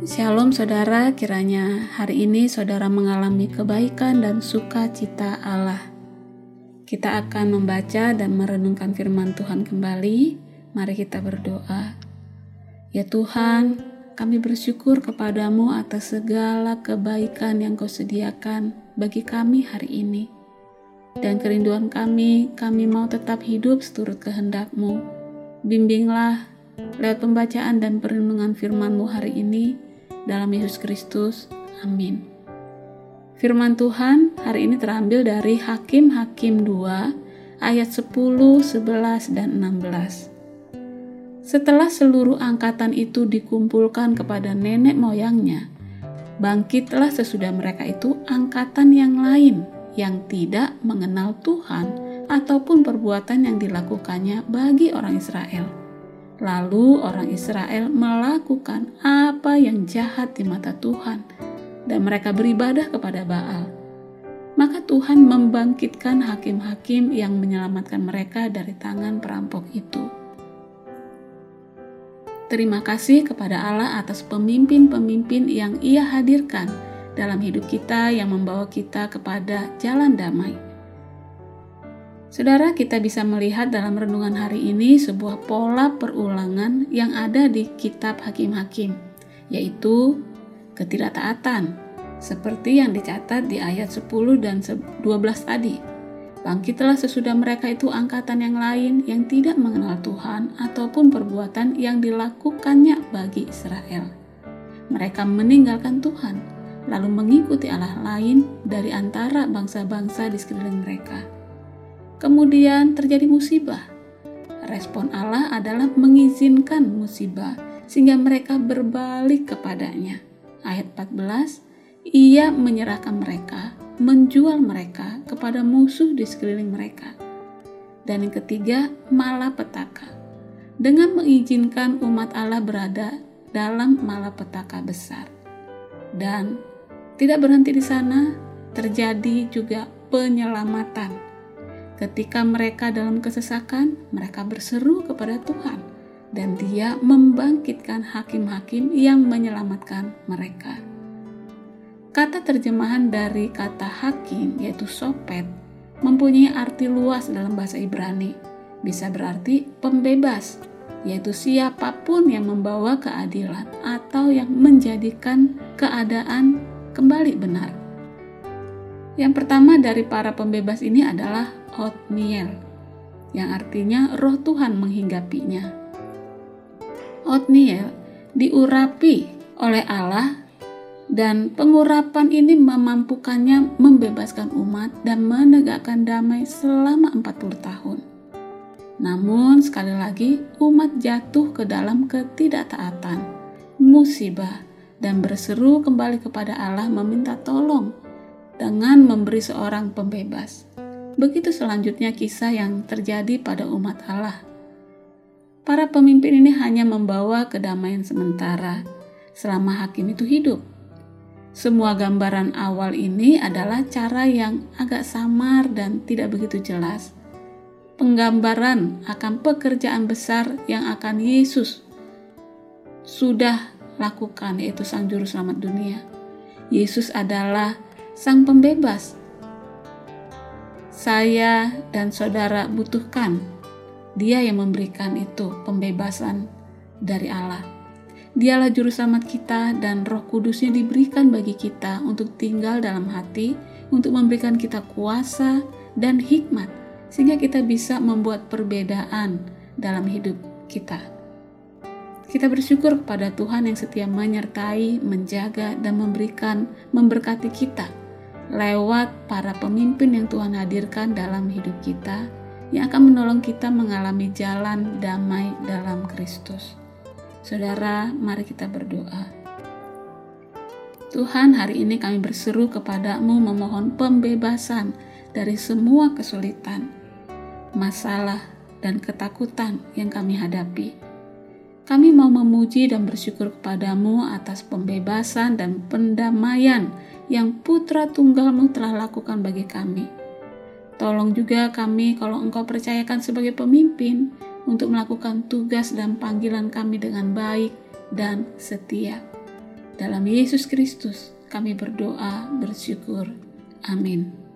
Shalom saudara, kiranya hari ini saudara mengalami kebaikan dan sukacita Allah. Kita akan membaca dan merenungkan firman Tuhan kembali. Mari kita berdoa. Ya Tuhan, kami bersyukur kepadamu atas segala kebaikan yang kau sediakan bagi kami hari ini. Dan kerinduan kami, kami mau tetap hidup seturut kehendakmu. Bimbinglah lewat pembacaan dan perenungan firman-Mu hari ini dalam Yesus Kristus. Amin. Firman Tuhan hari ini terambil dari Hakim-Hakim 2 ayat 10, 11, dan 16. Setelah seluruh angkatan itu dikumpulkan kepada nenek moyangnya, bangkitlah sesudah mereka itu angkatan yang lain yang tidak mengenal Tuhan ataupun perbuatan yang dilakukannya bagi orang Israel. Lalu orang Israel melakukan apa yang jahat di mata Tuhan dan mereka beribadah kepada Baal. Maka Tuhan membangkitkan hakim-hakim yang menyelamatkan mereka dari tangan perampok itu. Terima kasih kepada Allah atas pemimpin-pemimpin yang Ia hadirkan dalam hidup kita yang membawa kita kepada jalan damai. Saudara, kita bisa melihat dalam renungan hari ini sebuah pola perulangan yang ada di kitab Hakim-Hakim, yaitu ketidaktaatan, seperti yang dicatat di ayat 10 dan 12 tadi. Bangkitlah sesudah mereka itu angkatan yang lain yang tidak mengenal Tuhan ataupun perbuatan yang dilakukannya bagi Israel. Mereka meninggalkan Tuhan, lalu mengikuti Allah lain dari antara bangsa-bangsa di sekeliling mereka. Kemudian terjadi musibah. Respon Allah adalah mengizinkan musibah sehingga mereka berbalik kepadanya ayat 14, ia menyerahkan mereka, menjual mereka kepada musuh di sekeliling mereka. Dan yang ketiga, malapetaka. Dengan mengizinkan umat Allah berada dalam malapetaka besar. Dan tidak berhenti di sana, terjadi juga penyelamatan. Ketika mereka dalam kesesakan, mereka berseru kepada Tuhan dan dia membangkitkan hakim-hakim yang menyelamatkan mereka. Kata terjemahan dari kata hakim yaitu sopet mempunyai arti luas dalam bahasa Ibrani. Bisa berarti pembebas, yaitu siapa pun yang membawa keadilan atau yang menjadikan keadaan kembali benar. Yang pertama dari para pembebas ini adalah Otniel, yang artinya roh Tuhan menghinggapinya Otniel diurapi oleh Allah dan pengurapan ini memampukannya membebaskan umat dan menegakkan damai selama 40 tahun. Namun sekali lagi umat jatuh ke dalam ketidaktaatan, musibah, dan berseru kembali kepada Allah meminta tolong dengan memberi seorang pembebas. Begitu selanjutnya kisah yang terjadi pada umat Allah para pemimpin ini hanya membawa kedamaian sementara selama hakim itu hidup. Semua gambaran awal ini adalah cara yang agak samar dan tidak begitu jelas. Penggambaran akan pekerjaan besar yang akan Yesus sudah lakukan, yaitu Sang Juru Selamat dunia. Yesus adalah Sang Pembebas. Saya dan saudara butuhkan dia yang memberikan itu pembebasan dari Allah. Dialah juru selamat kita dan roh kudusnya diberikan bagi kita untuk tinggal dalam hati, untuk memberikan kita kuasa dan hikmat, sehingga kita bisa membuat perbedaan dalam hidup kita. Kita bersyukur kepada Tuhan yang setia menyertai, menjaga, dan memberikan, memberkati kita lewat para pemimpin yang Tuhan hadirkan dalam hidup kita yang akan menolong kita mengalami jalan damai dalam Kristus. Saudara, mari kita berdoa. Tuhan, hari ini kami berseru kepadamu memohon pembebasan dari semua kesulitan, masalah, dan ketakutan yang kami hadapi. Kami mau memuji dan bersyukur kepadamu atas pembebasan dan pendamaian yang putra tunggalmu telah lakukan bagi kami. Tolong juga kami kalau engkau percayakan sebagai pemimpin untuk melakukan tugas dan panggilan kami dengan baik dan setia. Dalam Yesus Kristus kami berdoa bersyukur. Amin.